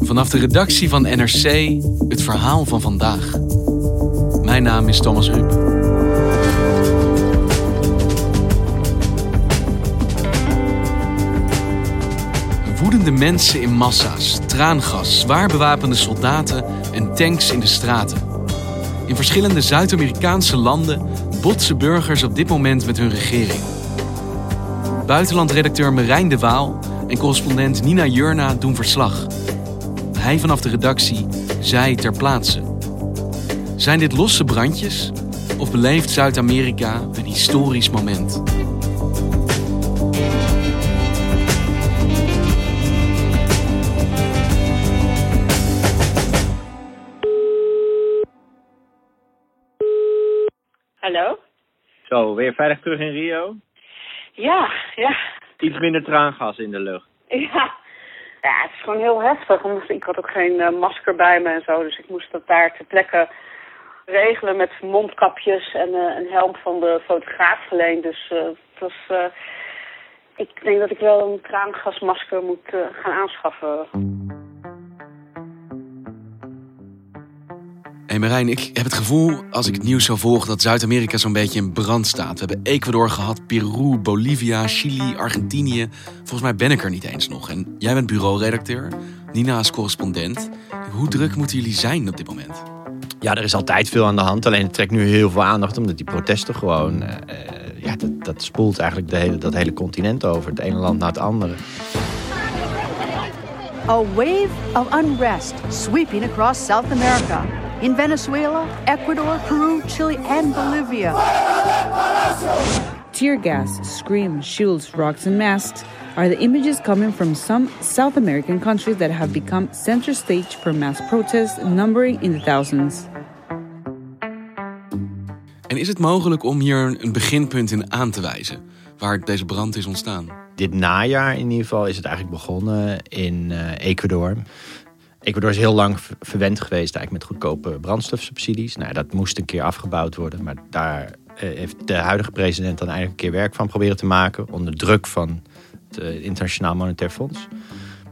Vanaf de redactie van NRC het verhaal van vandaag. Mijn naam is Thomas Ruip. Woedende mensen in massa's, traangas, zwaar bewapende soldaten en tanks in de straten. In verschillende Zuid-Amerikaanse landen botsen burgers op dit moment met hun regering. Buitenlandredacteur Marijn de Waal en correspondent Nina Jurna doen verslag. Hij vanaf de redactie, zij ter plaatse. Zijn dit losse brandjes of beleeft Zuid-Amerika een historisch moment? Hallo? Zo, weer veilig terug in Rio? Ja, ja. Iets minder traangas in de lucht. Ja. Ja, het is gewoon heel heftig. Ik had ook geen eh, masker bij me en zo. Dus ik moest dat daar ter plekke regelen met mondkapjes en eh, een helm van de fotograaf geleend. Dus eh, het was... ik denk dat ik wel een traangasmasker moet gaan aanschaffen. Hey Marijn, ik heb het gevoel, als ik het nieuws zo volg, dat Zuid-Amerika zo'n beetje in brand staat. We hebben Ecuador gehad, Peru, Bolivia, Chili, Argentinië. Volgens mij ben ik er niet eens nog. En jij bent bureauredacteur, Nina is correspondent. Hoe druk moeten jullie zijn op dit moment? Ja, er is altijd veel aan de hand. Alleen het trekt nu heel veel aandacht omdat die protesten gewoon. eh, eh, ja, dat, dat spoelt eigenlijk de hele, dat hele continent over. Het ene land naar het andere. A wave of unrest sweeping across South America. In Venezuela, Ecuador, Peru, Chile, and Bolivia. Tear gas, screams, shields, rocks, and masks are the images coming from some South American countries that have become center stage for mass protests, numbering in the thousands. En is het mogelijk om hier een beginpunt in aan te wijzen, waar deze brand is ontstaan? Dit najaar in ieder geval is het eigenlijk begonnen in eh, Ecuador is heel lang ver- verwend geweest eigenlijk met goedkope brandstofsubsidies. Nou, dat moest een keer afgebouwd worden. Maar daar eh, heeft de huidige president dan eigenlijk een keer werk van proberen te maken. Onder druk van het eh, Internationaal Monetair Fonds.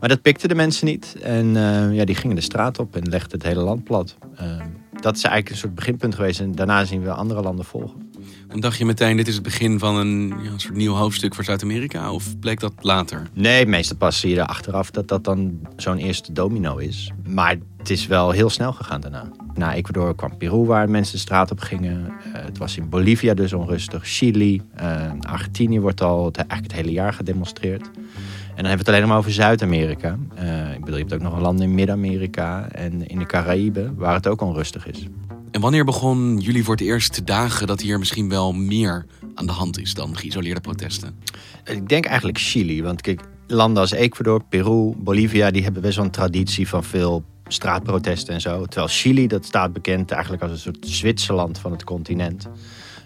Maar dat pikten de mensen niet. En eh, ja, die gingen de straat op en legden het hele land plat. Eh, dat is eigenlijk een soort beginpunt geweest. En daarna zien we andere landen volgen. Dan dacht je meteen, dit is het begin van een, ja, soort nieuw hoofdstuk voor Zuid-Amerika? Of bleek dat later? Nee, meestal pas zie je er achteraf dat dat dan zo'n eerste domino is. Maar het is wel heel snel gegaan daarna. Na Ecuador kwam Peru, waar mensen de straat op gingen. Eh, het was in Bolivia dus onrustig. Chili, eh, Argentinië wordt al het, eigenlijk het hele jaar gedemonstreerd. En dan hebben we het alleen maar over Zuid-Amerika. Eh, ik bedoel, je hebt ook nog een land in Midden-Amerika en in de Caraïben, waar het ook onrustig is. En wanneer begon jullie voor het eerst te dagen dat hier misschien wel meer aan de hand is dan geïsoleerde protesten? Ik denk eigenlijk Chili. Want kijk, landen als Ecuador, Peru, Bolivia... die hebben best wel een traditie van veel straatprotesten en zo. Terwijl Chili, dat staat bekend eigenlijk als een soort Zwitserland van het continent.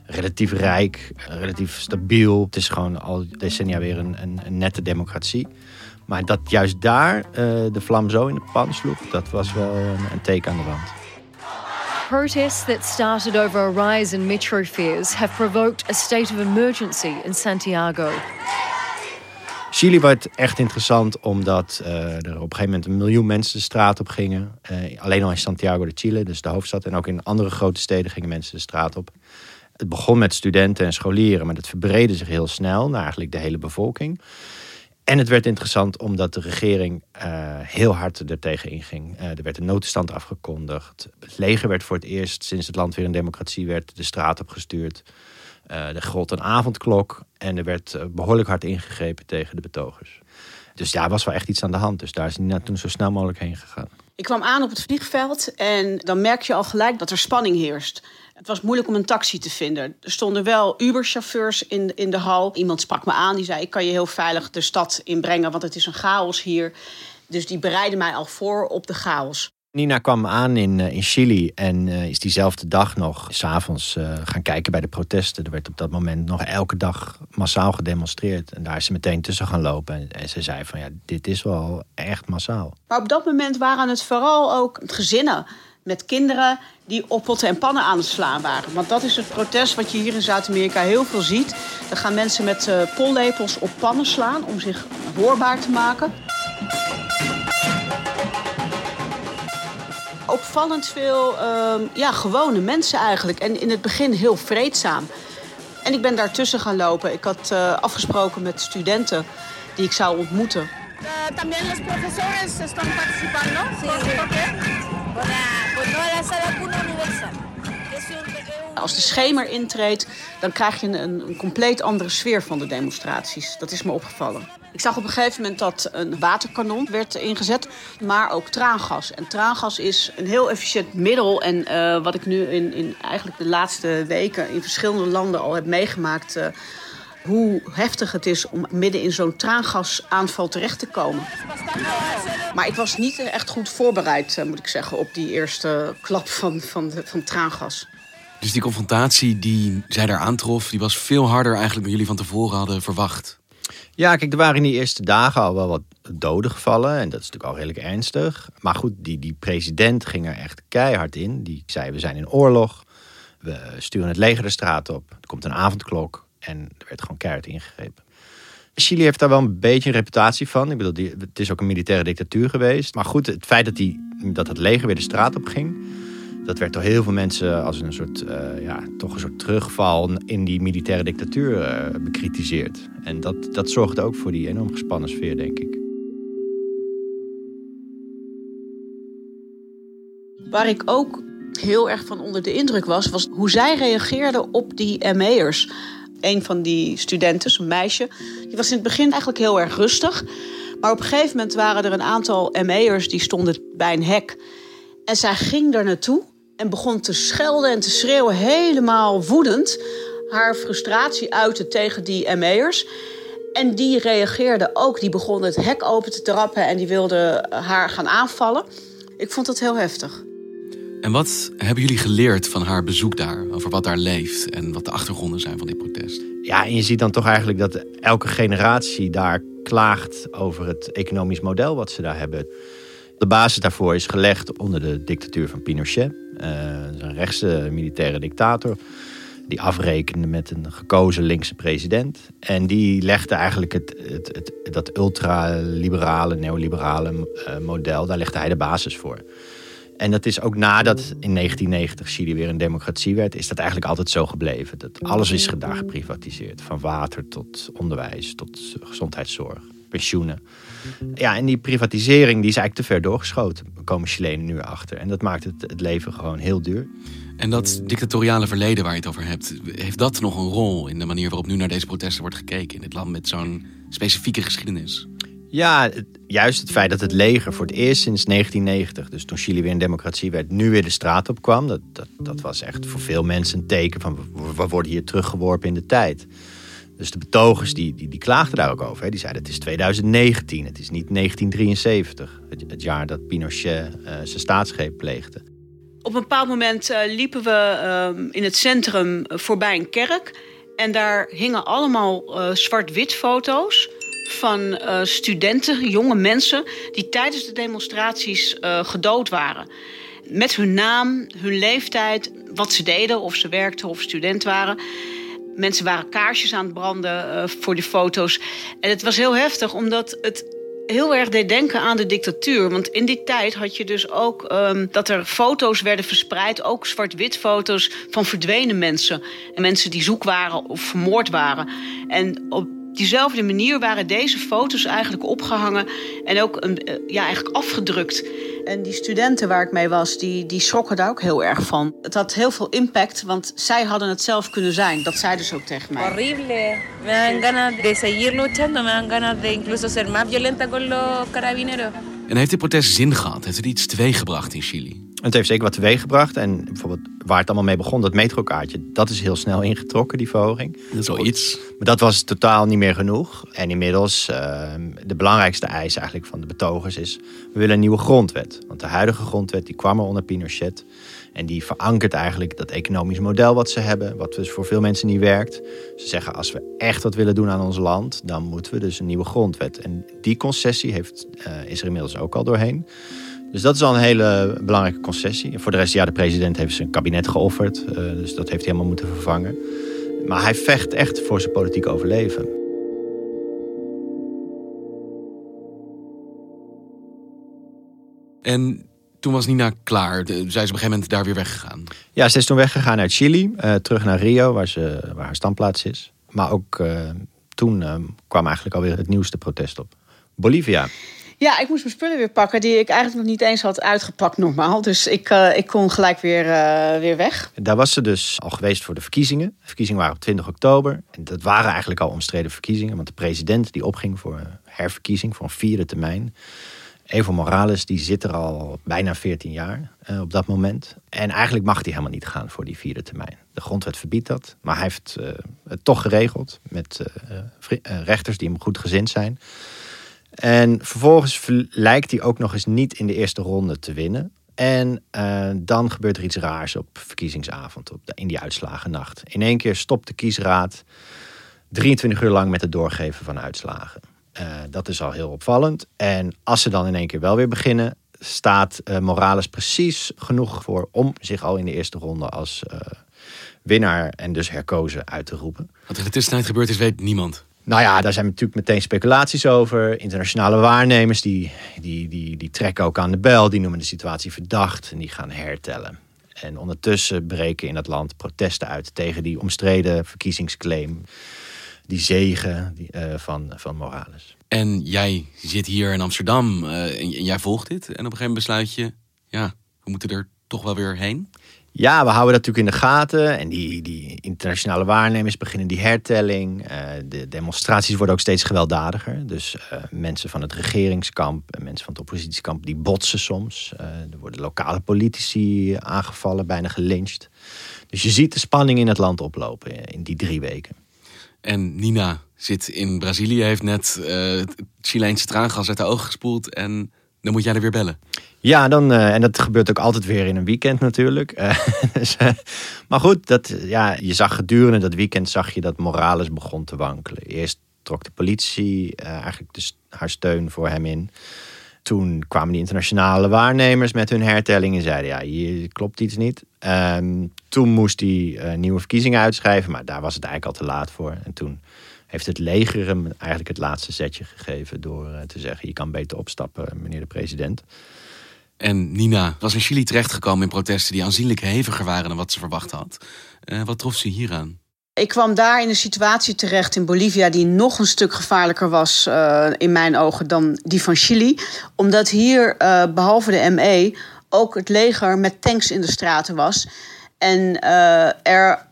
Relatief rijk, relatief stabiel. Het is gewoon al decennia weer een, een, nette democratie. Maar dat juist daar eh, de vlam zo in de pan sloeg... dat was wel een, een teken aan de wand. Protests that started over a rise in metro fares have provoked a state of emergency in Santiago. Chili werd echt interessant omdat eh, er op een gegeven moment een miljoen mensen de straat op gingen. Eh, alleen al in Santiago de Chile, dus de hoofdstad. En ook in andere grote steden gingen mensen de straat op. Het begon met studenten en scholieren, maar dat verbreedde zich heel snel naar eigenlijk de hele bevolking. En het werd interessant omdat de regering eh, heel hard er tegen inging. Eh, er werd een noodstand afgekondigd. Het leger werd voor het eerst sinds het land weer een democratie werd de straat opgestuurd. Eh er gold een avondklok en er werd eh, behoorlijk hard ingegrepen tegen de betogers. Dus daar was wel echt iets aan de hand. Dus daar is Nina toen zo snel mogelijk heen gegaan. Ik kwam aan op het vliegveld en dan merk je al gelijk dat er spanning heerst. Het was moeilijk om een taxi te vinden. Er stonden wel Uber-chauffeurs in, in de hal. Iemand sprak me aan, die zei: Ik kan je heel veilig de stad inbrengen, want het is een chaos hier. Dus die bereidden mij al voor op de chaos. Nina kwam aan in, eh, in Chili en uh, is diezelfde dag nog s'avonds uh, gaan kijken bij de protesten. Er werd op dat moment nog elke dag massaal gedemonstreerd. En daar is ze meteen tussen gaan lopen. En, en ze zei van ja, dit is wel echt massaal. Maar op dat moment waren het vooral ook gezinnen met kinderen die op potten en pannen aan het slaan waren. Want dat is het protest wat je hier in Zuid-Amerika heel veel ziet. Dan gaan mensen met uh, pollepels op pannen slaan om zich hoorbaar te maken. Opvallend veel uh, ja, gewone mensen eigenlijk. En in het begin heel vreedzaam. En ik ben daartussen gaan lopen. Ik had uh, afgesproken met studenten die ik zou ontmoeten. Uh, también los profesores están participando. Sí. Als de schemer intreedt, dan krijg je een, een, compleet andere sfeer van de demonstraties. Dat is me opgevallen. Ik zag op een gegeven moment dat een waterkanon werd ingezet, maar ook traangas. En traangas is een heel efficiënt middel. En uh, wat ik nu in, in eigenlijk de laatste weken in verschillende landen al heb meegemaakt. Uh, hoe heftig het is om midden in zo'n traangasaanval terecht te komen. Maar ik was niet echt goed voorbereid, moet ik zeggen, op die eerste klap van, van, de, van traangas. Dus die confrontatie die zij daar aantrof, die was veel harder eigenlijk dan jullie van tevoren hadden verwacht. Ja, kijk, er waren in die eerste dagen al wel wat doden gevallen. En dat is natuurlijk al redelijk ernstig. Maar goed, die, die president ging er echt keihard in. Die zei, we zijn in oorlog. We sturen het leger de straat op. Er komt een avondklok. En er werd gewoon keihard ingegrepen. Chili heeft daar wel een beetje een reputatie van. Ik bedoel, het is ook een militaire dictatuur geweest. Maar goed, het feit dat, die, dat het leger weer de straat op ging... dat werd door heel veel mensen als een soort, uh, ja, toch een soort terugval in die militaire dictatuur uh, bekritiseerd. En dat, dat zorgde ook voor die enorm gespannen sfeer, denk ik. Waar ik ook heel erg van onder de indruk was, was hoe zij reageerden op die ME'ers een van die studenten, een meisje, die was in het begin eigenlijk heel erg rustig. Maar op een gegeven moment waren er een aantal ME'ers die stonden bij een hek. En zij ging er naartoe en begon te schelden en te schreeuwen, helemaal woedend. Haar frustratie uiten tegen die ME'ers. En die reageerde ook. Die begon het hek open te trappen en die wilde haar gaan aanvallen. Ik vond dat heel heftig. En wat hebben jullie geleerd van haar bezoek daar? Over wat daar leeft en wat de achtergronden zijn van dit protest? Ja, en je ziet dan toch eigenlijk dat elke generatie daar klaagt over het economisch model wat ze daar hebben. De basis daarvoor is gelegd onder de dictatuur van Pinochet. Uh, een rechtse militaire dictator. Die afrekende met een gekozen linkse president. En die legde eigenlijk het, het, het, dat ultraliberale, neoliberale uh, model, daar legde hij de basis voor. En dat is ook nadat in 1990 Chili weer een democratie werd, is dat eigenlijk altijd zo gebleven. Dat alles is daar geprivatiseerd. Van water tot onderwijs, tot gezondheidszorg, pensioenen. Ja, en die privatisering die is eigenlijk te ver doorgeschoten. Komen Chilenen nu achter. En dat maakt het, het leven gewoon heel duur. En dat dictatoriale verleden waar je het over hebt, heeft dat nog een rol in de manier waarop nu naar deze protesten wordt gekeken in dit land met zo'n specifieke geschiedenis? Ja, juist het feit dat het leger voor het eerst sinds 1990, dus toen Chili weer een democratie werd, nu weer de straat op kwam. Dat, dat, dat was echt voor veel mensen een teken van we worden hier teruggeworpen in de tijd. Dus de betogers die, die, die klaagden daar ook over. Hè. Die zeiden het is 2019, het is niet 1973. Het, jaar dat Pinochet uh, zijn staatsgreep pleegde. Op een bepaald moment uh, liepen we uh, in het centrum voorbij een kerk. En daar hingen allemaal zwart-wit foto's van uh, studenten, jonge mensen, die tijdens de demonstraties uh, gedood waren. Met hun naam, hun leeftijd, wat ze deden, of ze werkten of student waren. Mensen waren kaarsjes aan het branden uh, voor de foto's. En het was heel heftig, omdat het heel erg deed denken aan de dictatuur. Want in die tijd had je dus ook um, dat er foto's werden verspreid, ook zwart-wit foto's van verdwenen mensen. En mensen die zoek waren of vermoord waren. En op diezelfde manier waren deze foto's eigenlijk opgehangen en ook een, eh, ja, eigenlijk afgedrukt. En die studenten waar ik mee was, die, die schrokken daar ook heel erg van. Het had heel veel impact, want zij hadden het zelf kunnen zijn. Dat zeiden ze ook tegen mij. Horrible. Me dan ganas de seguir luchando, me dan ganas de incluso ser más violenta con los carabineros. En heeft dit protest zin gehad? Heeft het iets teweeggebracht in Chili? Het heeft zeker wat teweeg gebracht. En bijvoorbeeld waar het allemaal mee begon, dat metrokaartje, dat is heel snel ingetrokken, die verhoging. Dat is wel iets. Maar dat was totaal niet meer genoeg. En inmiddels, uh, de belangrijkste eis eigenlijk van de betogers is... we willen een nieuwe grondwet. Want de huidige grondwet die kwam er onder Pinochet. En die verankert eigenlijk dat economisch model wat ze hebben... wat dus voor veel mensen niet werkt. Ze zeggen, als we echt wat willen doen aan ons land... dan moeten we dus een nieuwe grondwet. En die concessie heeft, uh, is er inmiddels ook al doorheen... Dus dat is al een hele belangrijke concessie. Voor de rest, ja, de president heeft zijn kabinet geofferd. Uh, dus dat heeft hij helemaal moeten vervangen. Maar hij vecht echt voor zijn politieke overleven. En toen was Nina klaar. Zij is op een gegeven moment daar weer weggegaan. Ja, ze is toen weggegaan uit Chili. Uh, terug naar Rio, waar, ze, waar haar standplaats is. Maar ook uh, toen kwam eigenlijk alweer het nieuwste protest op. Bolivia. Ja, ik moest mijn spullen weer pakken die ik eigenlijk nog niet eens had uitgepakt normaal. Dus ik, uh, ik kon gelijk weer, uh, weer weg. Daar was ze dus al geweest voor de verkiezingen. De verkiezingen waren op 20 oktober. En dat waren eigenlijk al omstreden verkiezingen. Want de president die opging voor herverkiezing, voor een vierde termijn. Evo Morales die zit er al bijna 14 jaar uh, op dat moment. En eigenlijk mag hij helemaal niet gaan voor die vierde termijn. De grondwet verbiedt dat. Maar hij heeft het toch geregeld met rechters die hem goed gezind zijn. En vervolgens lijkt hij ook nog eens niet in de eerste ronde te winnen. En uh, dan gebeurt er iets raars op verkiezingsavond, op de, in die uitslagennacht. In één keer stopt de kiesraad 23 uur lang met het doorgeven van uitslagen. Uh, dat is al heel opvallend. En als ze dan in één keer wel weer beginnen, staat uh, Morales precies genoeg voor om zich al in de eerste ronde als winnaar en dus herkozen uit te roepen. Wat er in de tussentijd gebeurd is, weet niemand. Nou ja, daar zijn natuurlijk meteen speculaties over. Internationale waarnemers die, die, die, die trekken ook aan de bel. Die noemen de situatie verdacht en die gaan hertellen. En ondertussen breken in het land protesten uit tegen die omstreden verkiezingsclaim. Die zegen die, uh, van, van Morales. En jij zit hier in Amsterdam uh, en jij volgt dit. En op een gegeven moment besluit je, ja, we moeten er toch wel weer heen. Ja, we houden dat natuurlijk in de gaten. En die, die internationale waarnemers beginnen die hertelling. Uh, de demonstraties worden ook steeds gewelddadiger. Dus uh, mensen van het regeringskamp en mensen van het oppositiekamp... die botsen soms. Uh, er worden lokale politici aangevallen, bijna gelyncht. Dus je ziet de spanning in het land oplopen in die drie weken. En Nina zit in Brazilië, heeft net het Chileense traangas uit de ogen gespoeld... en dan moet jij er weer bellen. Ja, dan, uh, en dat gebeurt ook altijd weer in een weekend natuurlijk. Uh, dus, uh, maar goed, dat, ja, je zag gedurende dat weekend zag je dat Morales begon te wankelen. Eerst trok de politie eigenlijk dus haar steun voor hem in. Toen kwamen die internationale waarnemers met hun hertelling en zeiden: ja, hier klopt iets niet. Um, toen moest hij nieuwe verkiezingen uitschrijven, maar daar was het eigenlijk al te laat voor. En toen heeft het leger hem eigenlijk het laatste zetje gegeven door te zeggen: je kan beter opstappen, meneer de president. En Nina was in Chili terechtgekomen in protesten die aanzienlijk heviger waren dan wat ze verwacht had. Uh, wat trof ze hieraan? Ik kwam daar in een situatie terecht in Bolivia die nog een stuk gevaarlijker was uh, in mijn ogen dan die van Chili. Omdat hier, uh, behalve de ME, ook het leger met tanks in de straten was. En er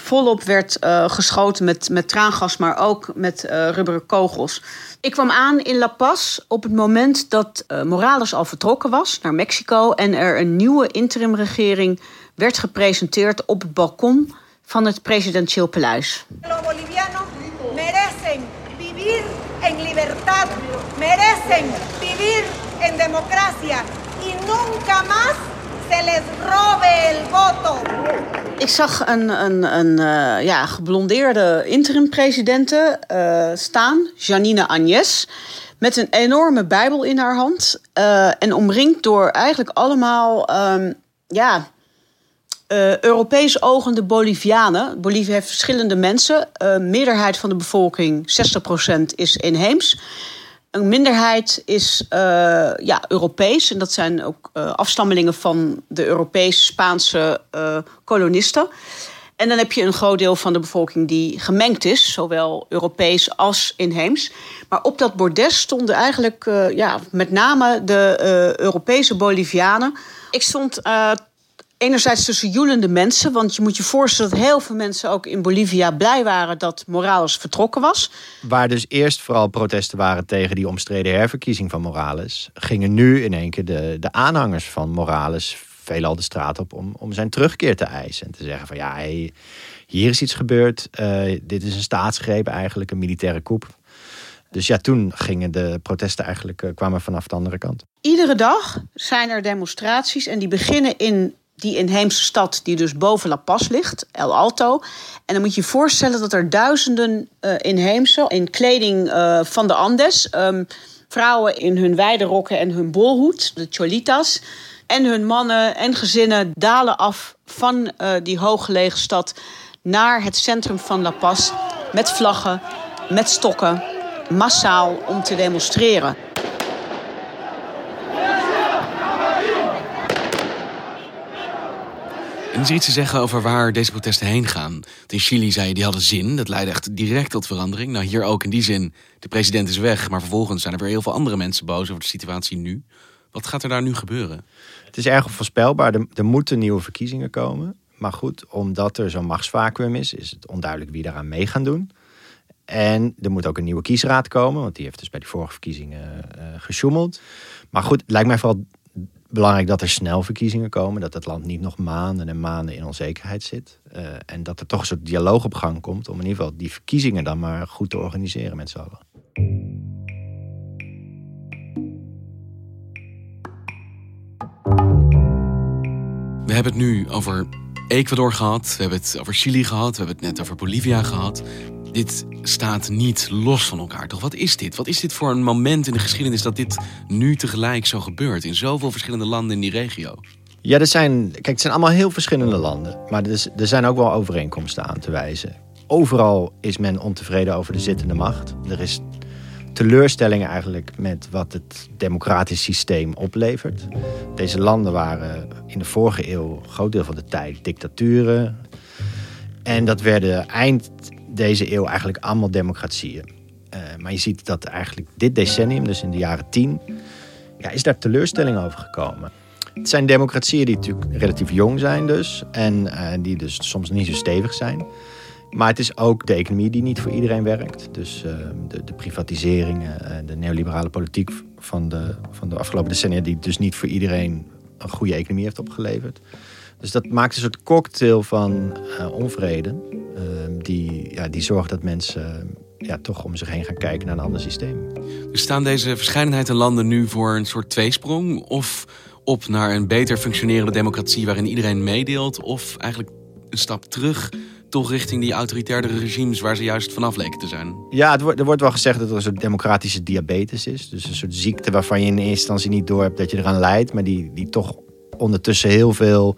volop werd uh, geschoten met, met traangas, maar ook met uh, rubberen kogels. Ik kwam aan in La Paz op het moment dat uh, Morales al vertrokken was naar Mexico en er een nieuwe interimregering werd gepresenteerd op het balkon van het presidentieel paleis. Los merecen vivir en libertad, merecen y nunca más se les robe el voto. Ik zag een, een, een uh, ja, geblondeerde interim-presidente uh, staan, Janine Agnes, met een enorme Bijbel in haar hand. Uh, en omringd door eigenlijk allemaal um, ja, Europees ogende Bolivianen. Bolivia heeft verschillende mensen. meerderheid van de bevolking, 60%, is inheems. Een minderheid is uh, ja, Europees. En dat zijn ook uh, afstammelingen van de Europese Spaanse uh, kolonisten. En dan heb je een groot deel van de bevolking die gemengd is, zowel Europees als inheems. Maar op dat bordes stonden eigenlijk ja, met name de Europese Bolivianen. Ik stond enerzijds tussen joelende mensen. Want je moet je voorstellen dat heel veel mensen ook in Bolivia blij waren dat Morales vertrokken was. Waar dus eerst vooral protesten waren tegen die omstreden herverkiezing van Morales, gingen nu in één keer de, de aanhangers van Morales veelal de straat op om, om zijn terugkeer te eisen. En te zeggen van ja, hey, hier is iets gebeurd. Uh, dit is een staatsgreep eigenlijk, een militaire coup. Dus ja, toen gingen de protesten eigenlijk uh, kwamen vanaf de andere kant. Iedere dag zijn er demonstraties en die beginnen in die inheemse stad die dus boven La Paz ligt, El Alto. En dan moet je je voorstellen dat er duizenden uh, inheemse in kleding uh, van de Andes, um, vrouwen in hun wijde rokken en hun bolhoed, de cholitas, en hun mannen en gezinnen dalen af van uh, die hooggelegen stad naar het centrum van La Paz met vlaggen, met stokken, massaal om te demonstreren. En is er iets te zeggen over waar deze protesten heen gaan? In Chili zei je, die hadden zin. Dat leidde echt direct tot verandering. Nou, hier ook in die zin, de president is weg. Maar vervolgens zijn er weer heel veel andere mensen boos over de situatie nu. Wat gaat er daar nu gebeuren? Het is erg voorspelbaar. Er, er moeten nieuwe verkiezingen komen. Maar goed, omdat er zo'n machtsvacuum is, is het onduidelijk wie daaraan mee gaan doen. En er moet ook een nieuwe kiesraad komen, want die heeft dus bij die vorige verkiezingen uh, gesjoemeld. Maar goed, het lijkt mij vooral belangrijk dat er snel verkiezingen komen. Dat het land niet nog maanden en maanden in onzekerheid zit. Uh, en dat er toch een soort dialoog op gang komt. om in ieder geval die verkiezingen dan maar goed te organiseren met z'n allen. We hebben het nu over Ecuador gehad. We hebben het over Chili gehad. We hebben het net over Bolivia gehad. Dit staat niet los van elkaar, toch? Wat is dit? Wat is dit voor een moment in de geschiedenis dat dit nu tegelijk zo gebeurt in zoveel verschillende landen in die regio? Ja, er zijn, kijk, het zijn allemaal heel verschillende landen. Maar er, er zijn ook wel overeenkomsten aan te wijzen. Overal is men ontevreden over de zittende macht. Er is teleurstelling eigenlijk met wat het democratisch systeem oplevert. Deze landen waren in de vorige eeuw een groot deel van de tijd dictaturen. En dat werden eind deze eeuw eigenlijk allemaal democratieën. Uh, maar je ziet dat eigenlijk dit decennium, dus in de jaren tien, ja, is daar teleurstelling over gekomen. Het zijn democratieën die natuurlijk relatief jong zijn dus. En uh, die dus soms niet zo stevig zijn. Maar het is ook de economie die niet voor iedereen werkt. Dus uh, de, de, privatiseringen, de neoliberale politiek van de, van de afgelopen decennia... die dus niet voor iedereen een goede economie heeft opgeleverd. Dus dat maakt een soort cocktail van onvrede. Uh, die, ja, die zorgt dat mensen ja, toch om zich heen gaan kijken naar een ander systeem. Dus staan deze verscheidenheid in landen nu voor een soort tweesprong? Of op naar een beter functionerende democratie waarin iedereen meedeelt? Of eigenlijk een stap terug toch richting die autoritairdere regimes waar ze juist vanaf leken te zijn. Ja, het wordt, er wordt wel gezegd dat er een soort democratische diabetes is. Dus een soort ziekte waarvan je in eerste instantie niet door hebt dat je eraan lijdt, maar die, die toch ondertussen heel veel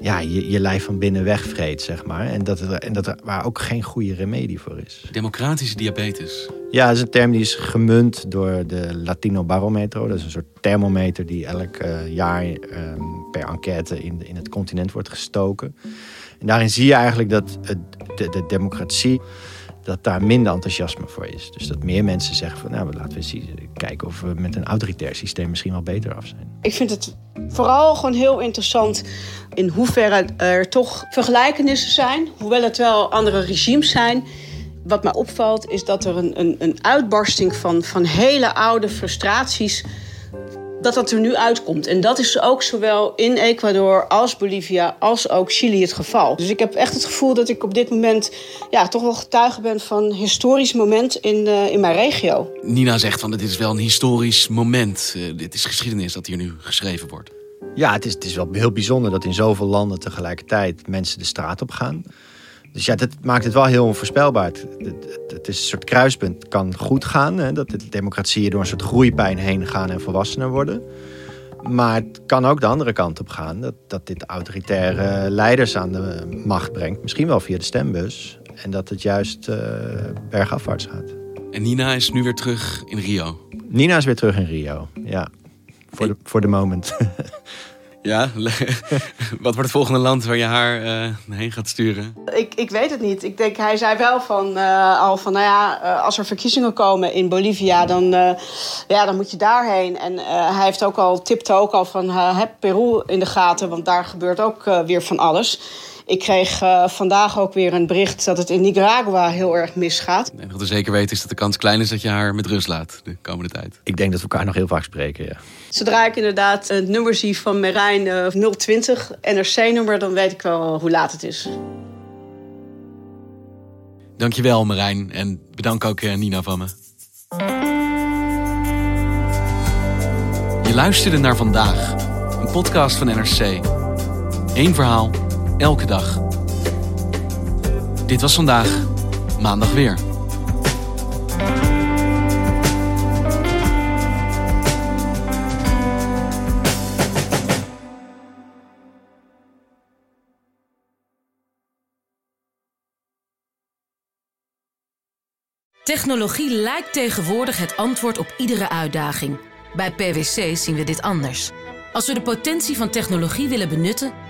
ja, je, je lijf van binnen wegvreet, zeg maar. En dat, er, en dat er, waar ook geen goede remedie voor is. Democratische diabetes. Ja, dat is een term die is gemunt door de Latino Barometro. Dat is een soort thermometer die elk uh, jaar um, per enquête in, in het continent wordt gestoken. En daarin zie je eigenlijk dat de, de democratie dat daar minder enthousiasme voor is. Dus dat meer mensen zeggen van nou, laten we eens kijken of we met een autoritair systeem misschien wel beter af zijn. Ik vind het vooral gewoon heel interessant in hoeverre er toch vergelijkenissen zijn, hoewel het wel andere regimes zijn. Wat mij opvalt is dat er een, een, een uitbarsting van, van hele oude frustraties dat dat er nu uitkomt. En dat is ook zowel in Ecuador als Bolivia als ook Chili het geval. Dus ik heb echt het gevoel dat ik op dit moment ja, toch wel getuige ben van een historisch moment in, uh, in mijn regio. Nina zegt van dit is wel een historisch moment. Uh, dit is geschiedenis dat hier nu geschreven wordt. Ja, het is, het is wel heel bijzonder dat in zoveel landen tegelijkertijd mensen de straat op gaan. Dus ja, dat maakt het wel heel onvoorspelbaar. Het, het, het is een soort kruispunt. Het kan goed gaan, hè, dat de democratieën door een soort groeipijn heen gaan en volwassener worden. Maar het kan ook de andere kant op gaan. Dat, dat dit autoritaire leiders aan de macht brengt. Misschien wel via de stembus. En dat het juist uh, bergafwaarts gaat. En Nina is nu weer terug in Rio? Nina is weer terug in Rio, ja. Voor de, voor de moment. Ja, wat wordt het volgende land waar je haar uh, heen gaat sturen? Ik, ik weet het niet. Ik denk, hij zei wel van, uh, al van, nou ja, uh, als er verkiezingen komen in Bolivia, dan, ja, dan moet je daarheen. En hij heeft ook al, tipte ook al van, heb Peru in de gaten, want daar gebeurt ook weer van alles. Ik kreeg uh, vandaag ook weer een bericht dat het in Nicaragua heel erg misgaat. En wat we zeker weten is dat de kans klein is dat je haar met rust laat de komende tijd. Ik denk dat we elkaar nog heel vaak spreken, ja. Zodra ik inderdaad het nummer zie van Merijn uh, 020, NRC-nummer, dan weet ik wel hoe laat het is. Dankjewel Marijn en bedank ook uh, Nina van me. Je luisterde naar vandaag, een podcast van NRC. Eén verhaal, elke dag. Dit was vandaag, maandag weer. Technologie lijkt tegenwoordig het antwoord op iedere uitdaging. Bij PwC zien we dit anders. Als we de potentie van technologie willen benutten,